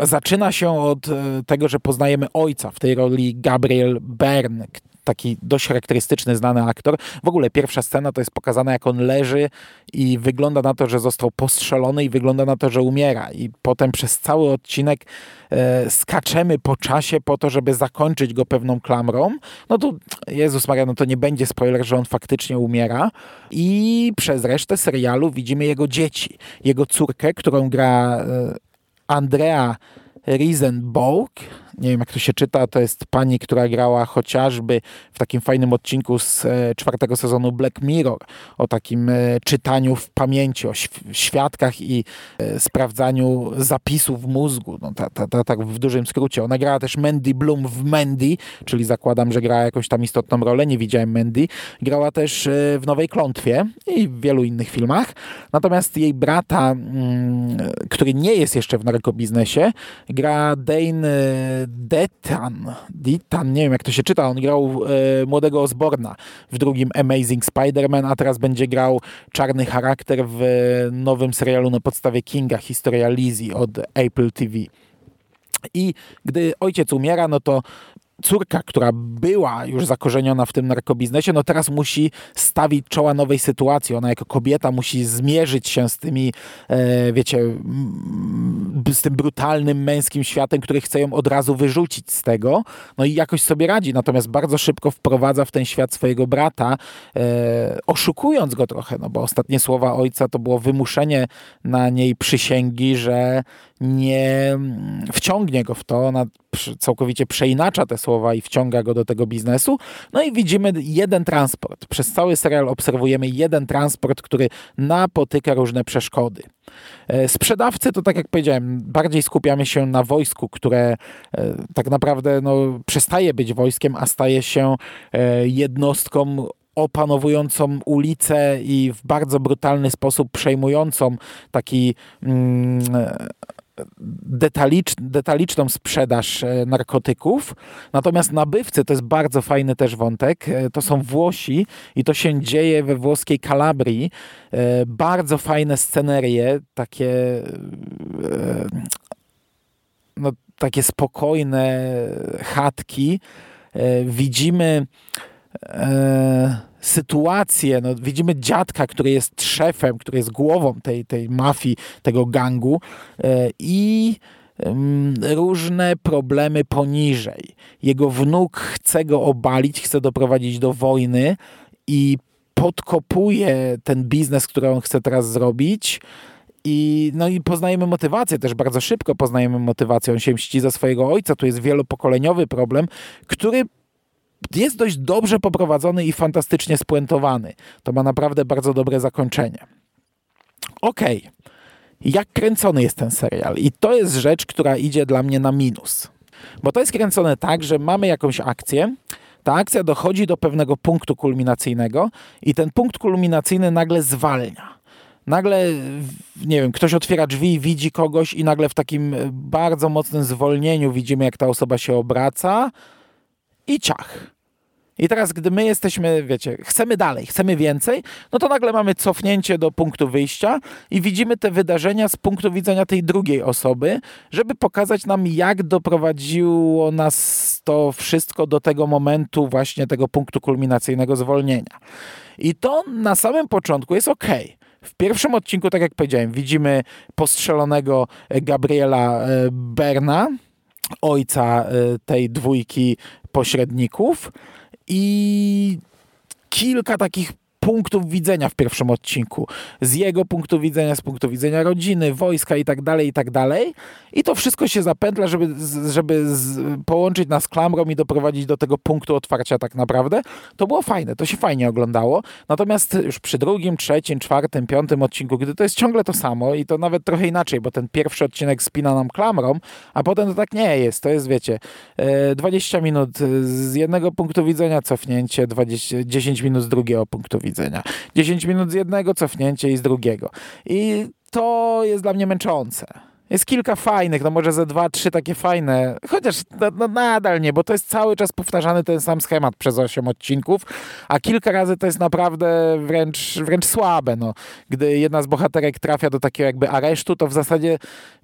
zaczyna się od e, tego, że poznajemy ojca w tej roli Gabriel Byrne, taki dość charakterystyczny, znany aktor. W ogóle pierwsza scena to jest pokazana, jak on leży i wygląda na to, że został postrzelony i wygląda na to, że umiera. I potem przez cały odcinek e, skaczemy po czasie po to, żeby zakończyć go pewną klamrą. No to Jezus Maria, no to nie będzie spoiler, że on faktycznie umiera. I przez resztę serialu widzimy jego dzieci. Jego córkę, którą gra e, Andrea Riesenborg, nie wiem jak to się czyta, to jest pani, która grała chociażby w takim fajnym odcinku z e, czwartego sezonu Black Mirror, o takim e, czytaniu w pamięci, o świadkach i e, sprawdzaniu zapisów w mózgu, no, ta, ta, ta, tak w dużym skrócie. Ona grała też Mandy Bloom w Mandy, czyli zakładam, że grała jakąś tam istotną rolę, nie widziałem Mandy. Grała też w Nowej Klątwie i w wielu innych filmach. Natomiast jej brata, mm, który nie jest jeszcze w narkobiznesie, gra Dane Detan, Detan, nie wiem jak to się czyta, on grał e, młodego Osborna w drugim Amazing Spider-Man, a teraz będzie grał czarny charakter w nowym serialu na podstawie Kinga, historia Lizzie od Apple TV. I gdy ojciec umiera, no to córka, która była już zakorzeniona w tym narkobiznesie, no teraz musi stawić czoła nowej sytuacji. Ona jako kobieta musi zmierzyć się z tymi, e, wiecie, z tym brutalnym męskim światem, który chce ją od razu wyrzucić z tego. No i jakoś sobie radzi, natomiast bardzo szybko wprowadza w ten świat swojego brata, e, oszukując go trochę, no bo ostatnie słowa ojca to było wymuszenie na niej przysięgi, że nie wciągnie go w to, ona całkowicie przeinacza te słowa i wciąga go do tego biznesu. No i widzimy jeden transport. Przez cały serial obserwujemy jeden transport, który napotyka różne przeszkody. E, sprzedawcy to, tak jak powiedziałem, bardziej skupiamy się na wojsku, które e, tak naprawdę no, przestaje być wojskiem, a staje się e, jednostką opanowującą ulicę i w bardzo brutalny sposób przejmującą taki mm, detalicz, detaliczną sprzedaż e, narkotyków. Natomiast nabywcy to jest bardzo fajny też wątek. E, to są Włosi i to się dzieje we włoskiej Kalabrii. E, bardzo fajne scenerie, takie no, takie spokojne chatki. Widzimy sytuację, no, widzimy dziadka, który jest szefem, który jest głową tej, tej mafii, tego gangu e, i różne problemy poniżej. Jego wnuk chce go obalić, chce doprowadzić do wojny i podkopuje ten biznes, który on chce teraz zrobić. I, no i poznajemy motywację też bardzo szybko poznajemy motywację. On się mści za swojego ojca. Tu jest wielopokoleniowy problem, który jest dość dobrze poprowadzony i fantastycznie spuentowany. To ma naprawdę bardzo dobre zakończenie. Okej. Okay. Jak kręcony jest ten serial? I to jest rzecz, która idzie dla mnie na minus. Bo to jest kręcone tak, że mamy jakąś akcję, ta akcja dochodzi do pewnego punktu kulminacyjnego i ten punkt kulminacyjny nagle zwalnia. Nagle, nie wiem, ktoś otwiera drzwi, widzi kogoś i nagle w takim bardzo mocnym zwolnieniu widzimy, jak ta osoba się obraca i ciach. I teraz, gdy my jesteśmy, wiecie, chcemy dalej, chcemy więcej, no to nagle mamy cofnięcie do punktu wyjścia i widzimy te wydarzenia z punktu widzenia tej drugiej osoby, żeby pokazać nam, jak doprowadziło nas to wszystko do tego momentu, właśnie tego punktu kulminacyjnego zwolnienia. I to na samym początku jest ok. W pierwszym odcinku, tak jak powiedziałem, widzimy postrzelonego Gabriela e, Berna, ojca e, tej dwójki pośredników i kilka takich punktów widzenia w pierwszym odcinku. Z jego punktu widzenia, z punktu widzenia rodziny, wojska i tak dalej, i tak dalej. I to wszystko się zapętla, żeby, żeby połączyć nas klamrą i doprowadzić do tego punktu otwarcia tak naprawdę. To było fajne, to się fajnie oglądało. Natomiast już przy drugim, trzecim, czwartym, piątym odcinku, gdy to jest ciągle to samo i to nawet trochę inaczej, bo ten pierwszy odcinek spina nam klamrą, a potem to tak nie jest. To jest, wiecie, 20 e, minut z jednego punktu widzenia cofnięcie, 20, 10 minut z drugiego punktu widzenia widzenia. 10 minut z jednego, cofnięcie i z drugiego. I to jest dla mnie męczące. Jest kilka fajnych, no może ze dwa, trzy takie fajne, chociaż no, no nadal nie, bo to jest cały czas powtarzany ten sam schemat przez osiem odcinków, a kilka razy to jest naprawdę wręcz, wręcz słabe. No. Gdy jedna z bohaterek trafia do takiego jakby aresztu, to w zasadzie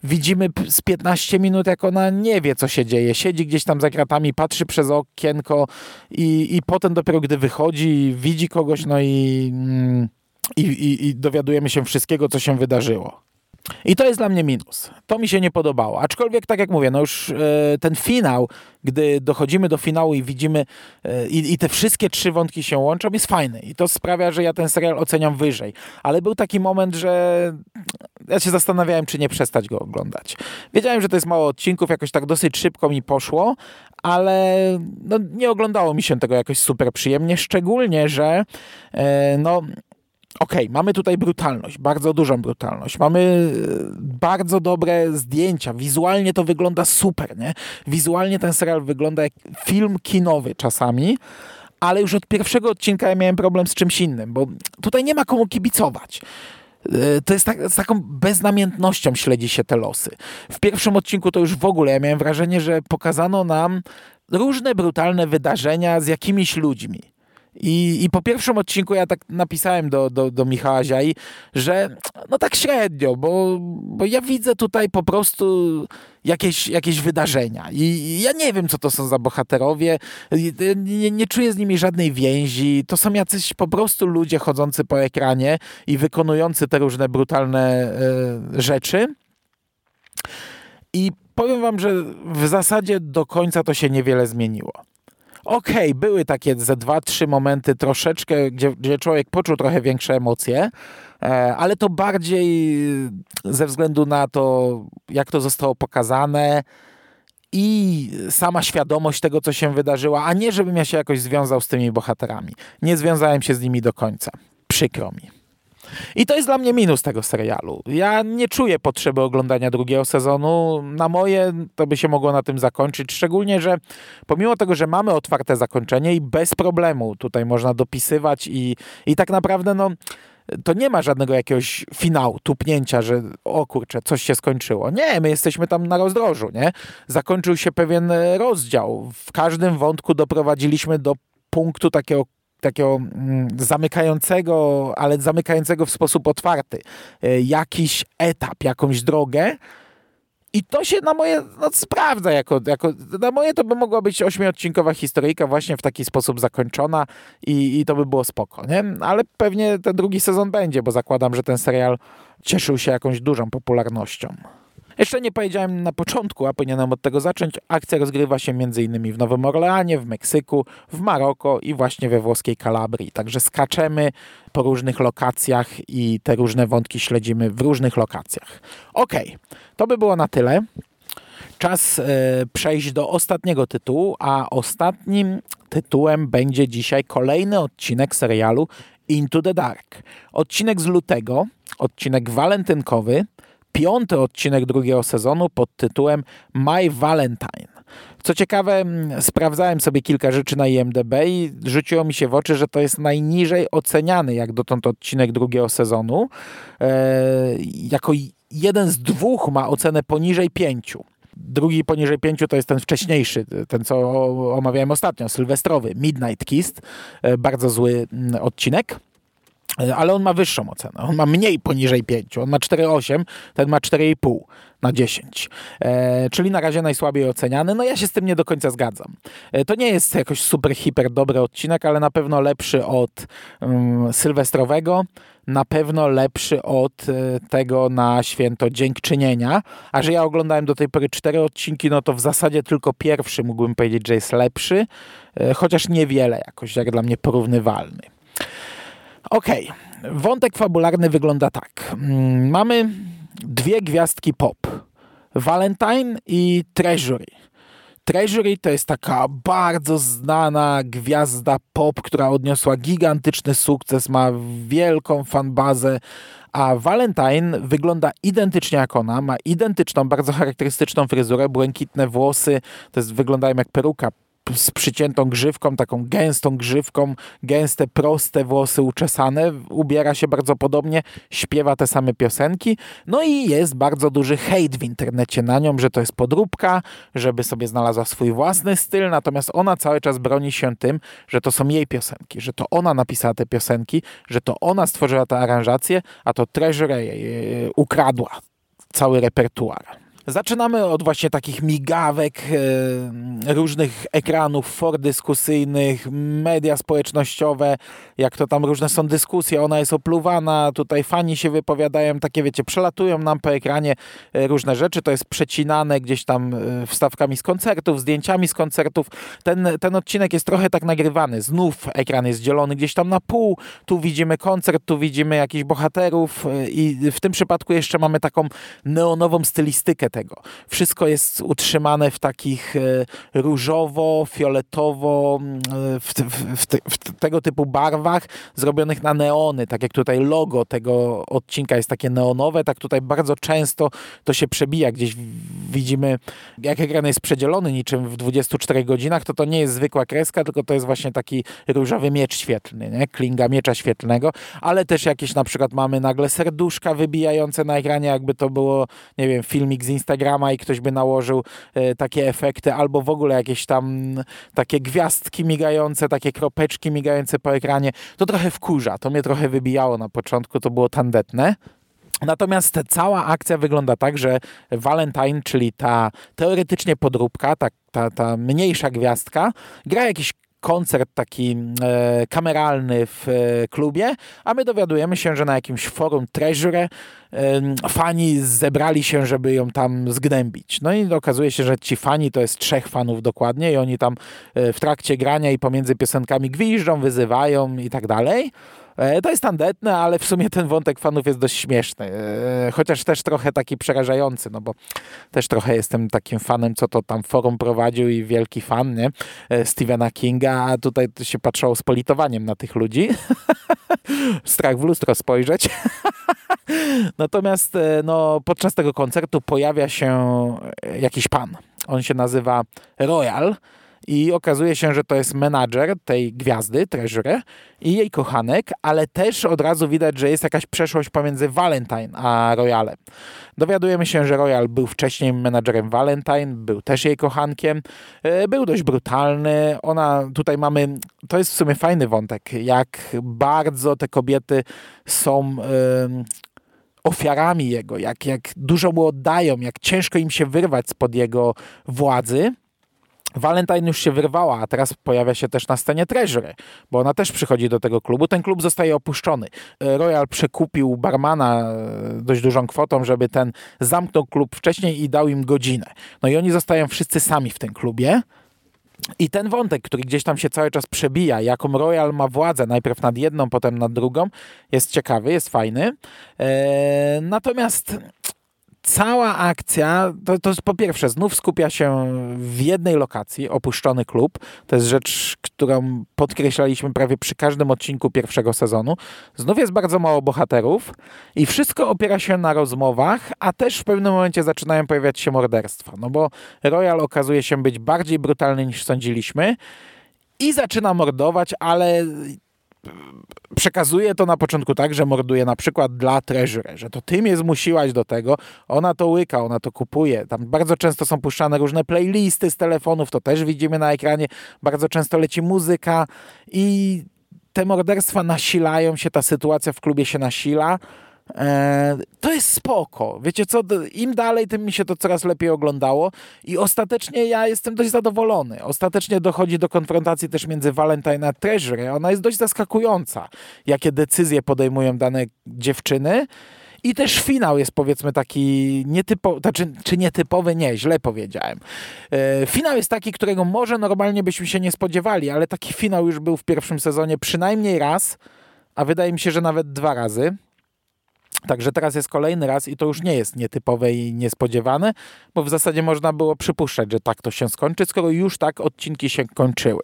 widzimy z 15 minut, jak ona nie wie, co się dzieje. Siedzi gdzieś tam za kratami, patrzy przez okienko i, i potem dopiero gdy wychodzi, widzi kogoś, no i, mm, i, i, i dowiadujemy się wszystkiego, co się wydarzyło. I to jest dla mnie minus. To mi się nie podobało. Aczkolwiek, tak jak mówię, no już e, ten finał, gdy dochodzimy do finału i widzimy e, i, i, te wszystkie trzy wątki się łączą, jest fajny. I to sprawia, że ja ten serial oceniam wyżej. Ale był taki moment, że ja się zastanawiałem, czy nie przestać go oglądać. Wiedziałem, że to jest mało odcinków, jakoś tak dosyć szybko mi poszło, ale no, nie oglądało mi się tego jakoś super przyjemnie, szczególnie, że e, no okej, okay, mamy tutaj brutalność, bardzo dużą brutalność. Mamy e, bardzo dobre zdjęcia. Wizualnie to wygląda super, nie? Wizualnie ten serial wygląda jak film kinowy czasami, ale już od pierwszego odcinka ja miałem problem z czymś innym, bo tutaj nie ma komu kibicować. E, to jest tak, z taką beznamiętnością śledzi się te losy. W pierwszym odcinku to już w ogóle ja miałem wrażenie, że pokazano nam różne brutalne wydarzenia z jakimiś ludźmi. I, I po pierwszym odcinku ja tak napisałem do, do, do Michała Ziai, że no tak średnio, bo, bo ja widzę tutaj po prostu jakieś, jakieś wydarzenia. I ja nie wiem, co to są za bohaterowie. Nie, nie czuję z nimi żadnej więzi. To są jacyś po prostu ludzie chodzący po ekranie i wykonujący te różne brutalne y, rzeczy. I powiem wam, że w zasadzie do końca to się niewiele zmieniło. Okej, okay, były takie ze dwa, trzy momenty troszeczkę, gdzie, gdzie człowiek poczuł trochę większe emocje, e, ale to bardziej ze względu na to, jak to zostało pokazane i sama świadomość tego, co się wydarzyło, a nie żebym ja się jakoś związał z tymi bohaterami. Nie związałem się z nimi do końca. Przykro mi. I to jest dla mnie minus tego serialu. Ja nie czuję potrzeby oglądania drugiego sezonu. Na moje to by się mogło na tym zakończyć, szczególnie, że pomimo tego, że mamy otwarte zakończenie i bez problemu tutaj można dopisywać i, i tak naprawdę no to nie ma żadnego jakiegoś finału, tupnięcia, że o kurczę, coś się skończyło. Nie, my jesteśmy tam na rozdrożu, nie? Zakończył się pewien rozdział. W każdym wątku doprowadziliśmy do punktu takiego takiego mm, zamykającego, ale zamykającego w sposób otwarty, e, jakiś etap, jakąś drogę. I to się na moje no, sprawdza jako, jako. Na moje to by mogła być ośmiodcinkowa historyjka, właśnie w taki sposób zakończona i, i to by było spoko, nie? Ale pewnie ten drugi sezon będzie, bo zakładam, że ten serial cieszył się jakąś dużą popularnością. Jeszcze nie powiedziałem na początku, a powinienem od tego zacząć. Akcja rozgrywa się m.in. w Nowym Orleanie, w Meksyku, w Maroko i właśnie we włoskiej Kalabrii. Także skaczemy po różnych lokacjach i te różne wątki śledzimy w różnych lokacjach. Ok, to by było na tyle. Czas e, przejść do ostatniego tytułu, a ostatnim tytułem będzie dzisiaj kolejny odcinek serialu Into the Dark. Odcinek z lutego, odcinek walentynkowy, piąty odcinek drugiego sezonu pod tytułem My Valentine. Co ciekawe, sprawdzałem sobie kilka rzeczy na IMDb i rzuciło mi się w oczy, że to jest najniżej oceniany jak dotąd odcinek drugiego sezonu. E, jako jeden z dwóch ma ocenę poniżej pięciu. Drugi poniżej pięciu to jest ten wcześniejszy, ten co omawiałem ostatnio, sylwestrowy, Midnight Kiss. E, bardzo zły odcinek. Ale on ma wyższą ocenę. On ma mniej poniżej 5. On ma 4,8, ten ma 4,5 na 10. E, czyli na razie najsłabiej oceniany. No ja się z tym nie do końca zgadzam. E, to nie jest jakoś super, hiper dobry odcinek, ale na pewno lepszy od um, sylwestrowego. Na pewno lepszy od e, tego na święto dziękczynienia. A że ja oglądałem do tej pory cztery odcinki, no to w zasadzie tylko pierwszy mógłbym powiedzieć, że jest lepszy. E, chociaż niewiele jakoś jak dla mnie porównywalny. Okej, okay. wątek fabularny wygląda tak. Mm, mamy dwie gwiazdki pop. Valentine i Treasury. Treasury to jest taka bardzo znana gwiazda pop, która odniosła gigantyczny sukces, ma wielką fanbazę, a Valentine wygląda identycznie jak ona, ma identyczną, bardzo charakterystyczną fryzurę, błękitne włosy, to jest, wyglądają jak peruka z przyciętą grzywką, taką gęstą grzywką, gęste, proste włosy uczesane, ubiera się bardzo podobnie, śpiewa te same piosenki, no i jest bardzo duży hejt w internecie na nią, że to jest podróbka, żeby sobie znalazła swój własny styl, natomiast ona cały czas broni się tym, że to są jej piosenki, że to ona napisała te piosenki, że to ona stworzyła te aranżacje, a to Treasure jej e, ukradła cały repertuar. Zaczynamy od właśnie takich migawek, e, różnych ekranów, for dyskusyjnych, media społecznościowe, jak to tam różne są dyskusje, ona jest opluwana, tutaj fani się wypowiadają, takie wiecie, przelatują nam po ekranie e, różne rzeczy, to jest przecinane gdzieś tam e, wstawkami z koncertów, zdjęciami z koncertów. Ten, ten odcinek jest trochę tak nagrywany, znów ekran jest dzielony gdzieś tam na pół, tu widzimy koncert, tu widzimy jakichś bohaterów i w tym przypadku jeszcze mamy taką neonową stylistykę tego. Wszystko jest utrzymane w takich e, różowo, fioletowo, mm, w, w, w, w, tego typu barwach, zrobionych na neony, tak jak tutaj logo tego odcinka jest takie neonowe, tak tutaj bardzo często to się przebija, gdzieś widzimy, jak ekran jest przedzielony niczym w 24 godzinach, to to nie jest zwykła kreska, tylko to jest właśnie taki różowy miecz świetlny, nie? klinga miecza świetlnego, ale też jakieś na przykład mamy nagle serduszka wybijające na ekranie, jakby to było, nie wiem, filmik z Instagrama i ktoś by nałożył e, takie efekty, albo w ogóle jakieś tam takie gwiazdki migające, takie kropeczki migające po ekranie. To trochę wkurza, to mnie trochę wybijało na początku, to było tandetne. Natomiast cała akcja wygląda tak, że Valentine, czyli ta teoretycznie podróbka, ta, ta, ta mniejsza gwiazdka, gra jakiś koncert taki e, kameralny w e, klubie, a my dowiadujemy się, że na jakimś forum Treasure e, fani zebrali się, żeby ją tam zgnębić. No i okazuje się, że ci fani to jest trzech fanów dokładnie i oni tam e, w trakcie grania i pomiędzy piosenkami gwiżdżą, wyzywają i tak dalej. E, to jest tandetne, ale w sumie ten wątek fanów jest dość śmieszny. E, chociaż też trochę taki przerażający, no bo też trochę jestem takim fanem, co to tam forum prowadził i wielki fan, nie? E, Stephena Kinga, a tutaj się patrzyło z politowaniem na tych ludzi. Strach w lustro spojrzeć. Natomiast no, podczas tego koncertu pojawia się jakiś pan. On się nazywa Royal i okazuje się, że to jest menadżer tej gwiazdy, Treasure i jej kochanek, ale też od razu widać, że jest jakaś przeszłość pomiędzy Valentine a Royalem. Dowiadujemy się, że Royal był wcześniej menadżerem Valentine, był też jej kochankiem, e, był dość brutalny. Ona, tutaj mamy, to jest w sumie fajny wątek, jak bardzo te kobiety są... Yy, ofiarami jego, jak, jak dużo mu oddają, jak ciężko im się wyrwać spod jego władzy. Valentine już się wyrwała, a teraz pojawia się też na scenie Treasury, bo ona też przychodzi do tego klubu. Ten klub zostaje opuszczony. Royal przekupił barmana e, dość dużą kwotą, żeby ten zamknął klub wcześniej i dał im godzinę. No i oni zostają wszyscy sami w tym klubie. I ten wątek, który gdzieś tam się cały czas przebija, jaką Royal ma władzę, najpierw nad jedną, potem nad drugą, jest ciekawy, jest fajny. Eee, natomiast cała akcja, to, to jest po pierwsze, znów skupia się w jednej lokacji, opuszczony klub. To jest rzecz, którą podkreślaliśmy prawie przy każdym odcinku pierwszego sezonu. Znów jest bardzo mało bohaterów i wszystko opiera się na rozmowach, a też w pewnym momencie zaczynają pojawiać się morderstwa. No bo Royal okazuje się być bardziej brutalny niż sądziliśmy i zaczyna mordować, ale przekazuje to na początku tak, że morduje na przykład dla Treasure, że to ty mnie zmusiłaś do tego, ona to łyka, ona to kupuje. Tam bardzo często są puszczane różne playlisty z telefonów, to też widzimy na ekranie, bardzo często leci muzyka i te morderstwa nasilają się, ta sytuacja w klubie się nasila. E, to jest spoko. Wiecie co, im dalej, tym mi się to coraz lepiej oglądało i ostatecznie ja jestem dość zadowolony. Ostatecznie dochodzi do konfrontacji też między Valentine a Treasury. Ona jest dość zaskakująca, jakie decyzje podejmują dane dziewczyny. I też finał jest powiedzmy taki nietypowy, znaczy, czy nietypowy, nie, źle powiedziałem. E, finał jest taki, którego może normalnie byśmy się nie spodziewali, ale taki finał już był w pierwszym sezonie przynajmniej raz, a wydaje mi się, że nawet dwa razy. Także teraz jest kolejny raz i to już nie jest nietypowe i niespodziewane, bo w zasadzie można było przypuszczać, że tak to się skończy, skoro już tak odcinki się kończyły.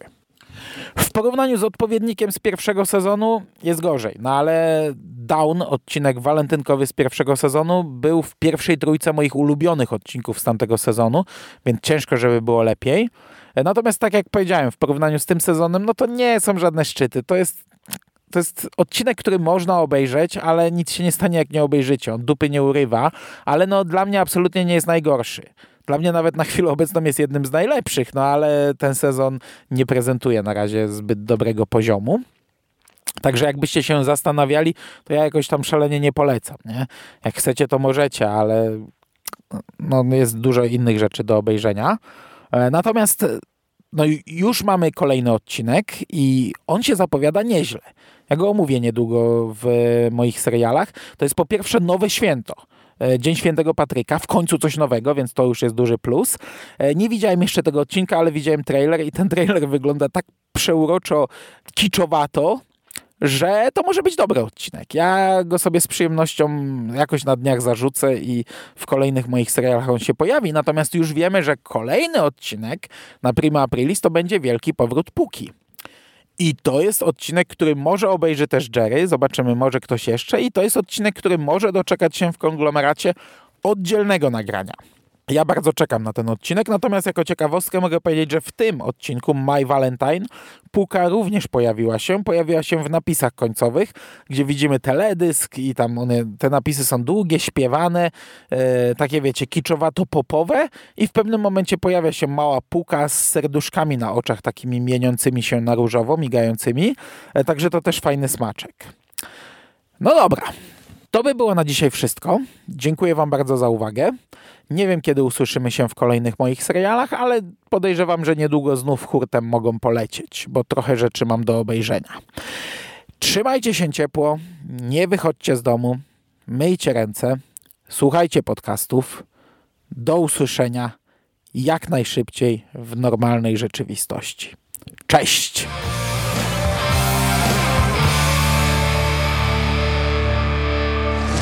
W porównaniu z odpowiednikiem z pierwszego sezonu jest gorzej, no ale Down, odcinek walentynkowy z pierwszego sezonu, był w pierwszej trójce moich ulubionych odcinków z tamtego sezonu, więc ciężko, żeby było lepiej. Natomiast tak jak powiedziałem, w porównaniu z tym sezonem, no to nie są żadne szczyty. To jest to jest odcinek, który można obejrzeć, ale nic się nie stanie, jak nie obejrzycie. On dupy nie urywa, ale no dla mnie absolutnie nie jest najgorszy. Dla mnie nawet na chwilę obecną jest jednym z najlepszych, no ale ten sezon nie prezentuje na razie zbyt dobrego poziomu. Także jakbyście się zastanawiali, to ja jakoś tam szalenie nie polecam. Nie? Jak chcecie, to możecie, ale no, jest dużo innych rzeczy do obejrzenia. E, natomiast no już mamy kolejny odcinek i on się zapowiada nieźle. Ja go omówię niedługo w moich serialach. To jest po pierwsze nowe święto. E, Dzień Świętego Patryka, w końcu coś nowego, więc to już jest duży plus. E, nie widziałem jeszcze tego odcinka, ale widziałem trailer i ten trailer wygląda tak przeuroczo kiczowato, że to może być dobry odcinek. Ja go sobie z przyjemnością jakoś na dniach zarzucę i w kolejnych moich serialach on się pojawi. Natomiast już wiemy, że kolejny odcinek na Prima Aprilis to będzie wielki powrót Puki. I to jest odcinek, który może obejrzy też Jerry, zobaczymy może ktoś jeszcze. I to jest odcinek, który może doczekać się w konglomeracie oddzielnego nagrania. Ja bardzo czekam na ten odcinek, natomiast jako ciekawostkę mogę powiedzieć, że w tym odcinku My Valentine Puka również pojawiła się. Pojawiła się w napisach końcowych, gdzie widzimy teledysk i tam one, te napisy są długie, śpiewane, e, takie wiecie, kiczowato-popowe i w pewnym momencie pojawia się mała Puka z serduszkami na oczach, takimi mieniącymi się na różowo, migającymi. E, także to też fajny smaczek. No dobra, to by było na dzisiaj wszystko. Dziękuję Wam bardzo za uwagę. Nie wiem, kiedy usłyszymy się w kolejnych moich serialach, ale podejrzewam, że niedługo znów hurtem mogą polecieć, bo trochę rzeczy mam do obejrzenia. Trzymajcie się ciepło, nie wychodźcie z domu, myjcie ręce, słuchajcie podcastów. Do usłyszenia jak najszybciej w normalnej rzeczywistości. Cześć!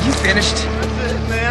You finished?